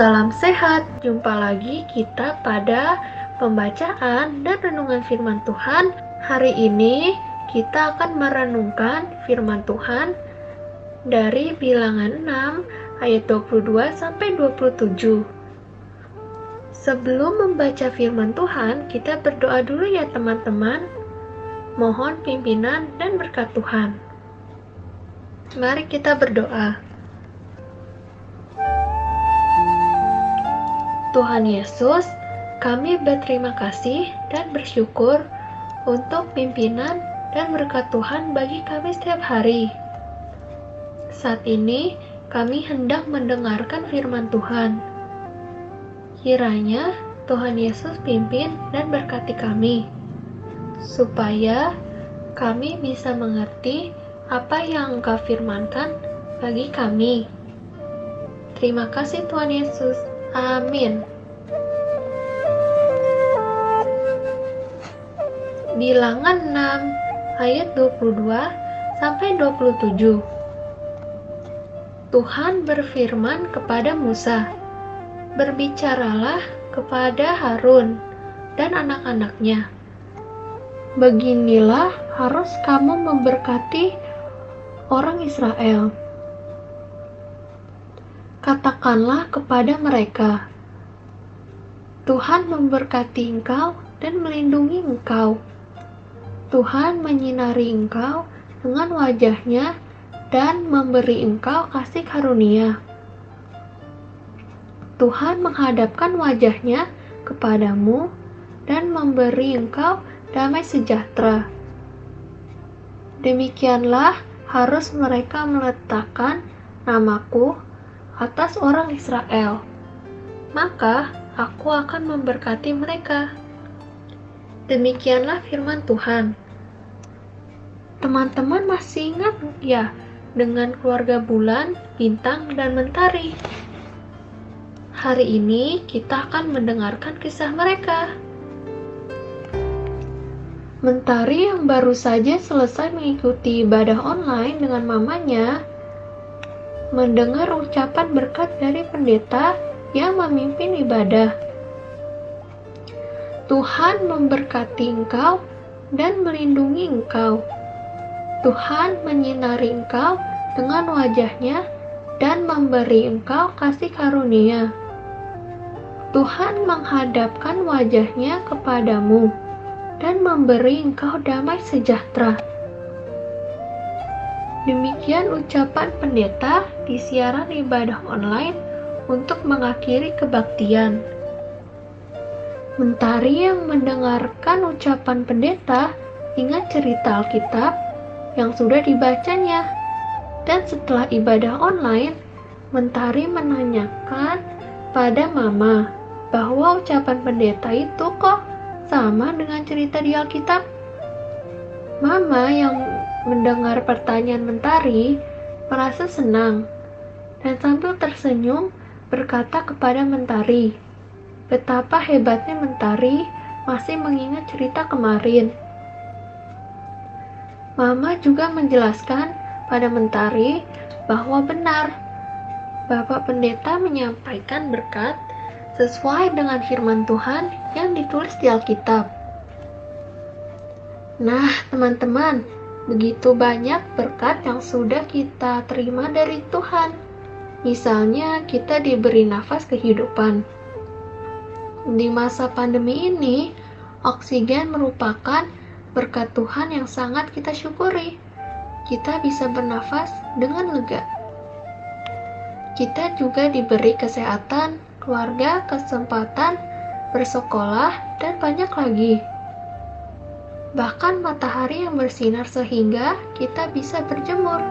salam sehat. Jumpa lagi kita pada pembacaan dan renungan firman Tuhan. Hari ini kita akan merenungkan firman Tuhan dari bilangan 6 ayat 22 sampai 27. Sebelum membaca firman Tuhan, kita berdoa dulu ya teman-teman. Mohon pimpinan dan berkat Tuhan. Mari kita berdoa. Tuhan Yesus, kami berterima kasih dan bersyukur untuk pimpinan dan berkat Tuhan bagi kami setiap hari. Saat ini, kami hendak mendengarkan firman Tuhan. Kiranya Tuhan Yesus pimpin dan berkati kami, supaya kami bisa mengerti apa yang Engkau firmankan bagi kami. Terima kasih Tuhan Yesus. Amin. Bilangan 6 ayat 22 sampai 27. Tuhan berfirman kepada Musa, "Berbicaralah kepada Harun dan anak-anaknya. Beginilah harus kamu memberkati orang Israel." Katakanlah kepada mereka, Tuhan memberkati engkau dan melindungi engkau. Tuhan menyinari engkau dengan wajahnya dan memberi engkau kasih karunia. Tuhan menghadapkan wajahnya kepadamu dan memberi engkau damai sejahtera. Demikianlah harus mereka meletakkan namaku atas orang Israel, maka aku akan memberkati mereka. Demikianlah firman Tuhan. Teman-teman masih ingat ya dengan keluarga bulan, bintang, dan mentari? Hari ini kita akan mendengarkan kisah mereka. Mentari yang baru saja selesai mengikuti ibadah online dengan mamanya mendengar ucapan berkat dari pendeta yang memimpin ibadah. Tuhan memberkati engkau dan melindungi engkau. Tuhan menyinari engkau dengan wajahnya dan memberi engkau kasih karunia. Tuhan menghadapkan wajahnya kepadamu dan memberi engkau damai sejahtera. Demikian ucapan pendeta di siaran ibadah online untuk mengakhiri kebaktian. Mentari yang mendengarkan ucapan pendeta ingat cerita Alkitab yang sudah dibacanya. Dan setelah ibadah online, Mentari menanyakan pada Mama bahwa ucapan pendeta itu kok sama dengan cerita di Alkitab. Mama yang mendengar pertanyaan Mentari, merasa senang dan sambil tersenyum berkata kepada Mentari, betapa hebatnya Mentari masih mengingat cerita kemarin. Mama juga menjelaskan pada Mentari bahwa benar Bapak Pendeta menyampaikan berkat sesuai dengan firman Tuhan yang ditulis di Alkitab. Nah, teman-teman, Begitu banyak berkat yang sudah kita terima dari Tuhan. Misalnya, kita diberi nafas kehidupan. Di masa pandemi ini, oksigen merupakan berkat Tuhan yang sangat kita syukuri. Kita bisa bernafas dengan lega. Kita juga diberi kesehatan, keluarga, kesempatan, bersekolah, dan banyak lagi bahkan matahari yang bersinar sehingga kita bisa berjemur.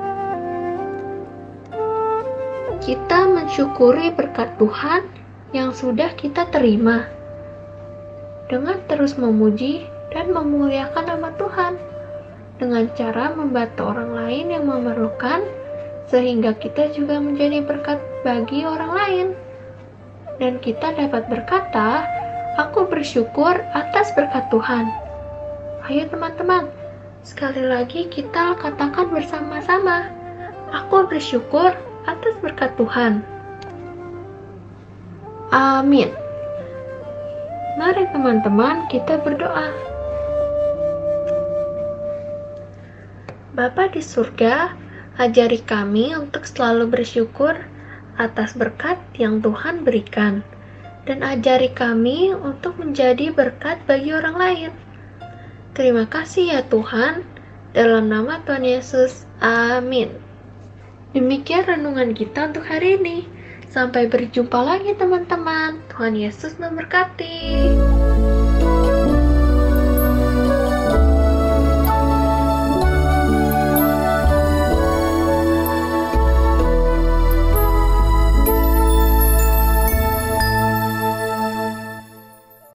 Kita mensyukuri berkat Tuhan yang sudah kita terima dengan terus memuji dan memuliakan nama Tuhan dengan cara membantu orang lain yang memerlukan sehingga kita juga menjadi berkat bagi orang lain dan kita dapat berkata aku bersyukur atas berkat Tuhan Ayo teman-teman, sekali lagi kita katakan bersama-sama, aku bersyukur atas berkat Tuhan. Amin. Mari teman-teman kita berdoa. Bapa di surga, ajari kami untuk selalu bersyukur atas berkat yang Tuhan berikan dan ajari kami untuk menjadi berkat bagi orang lain. Terima kasih ya Tuhan, dalam nama Tuhan Yesus, amin. Demikian renungan kita untuk hari ini. Sampai berjumpa lagi teman-teman. Tuhan Yesus memberkati.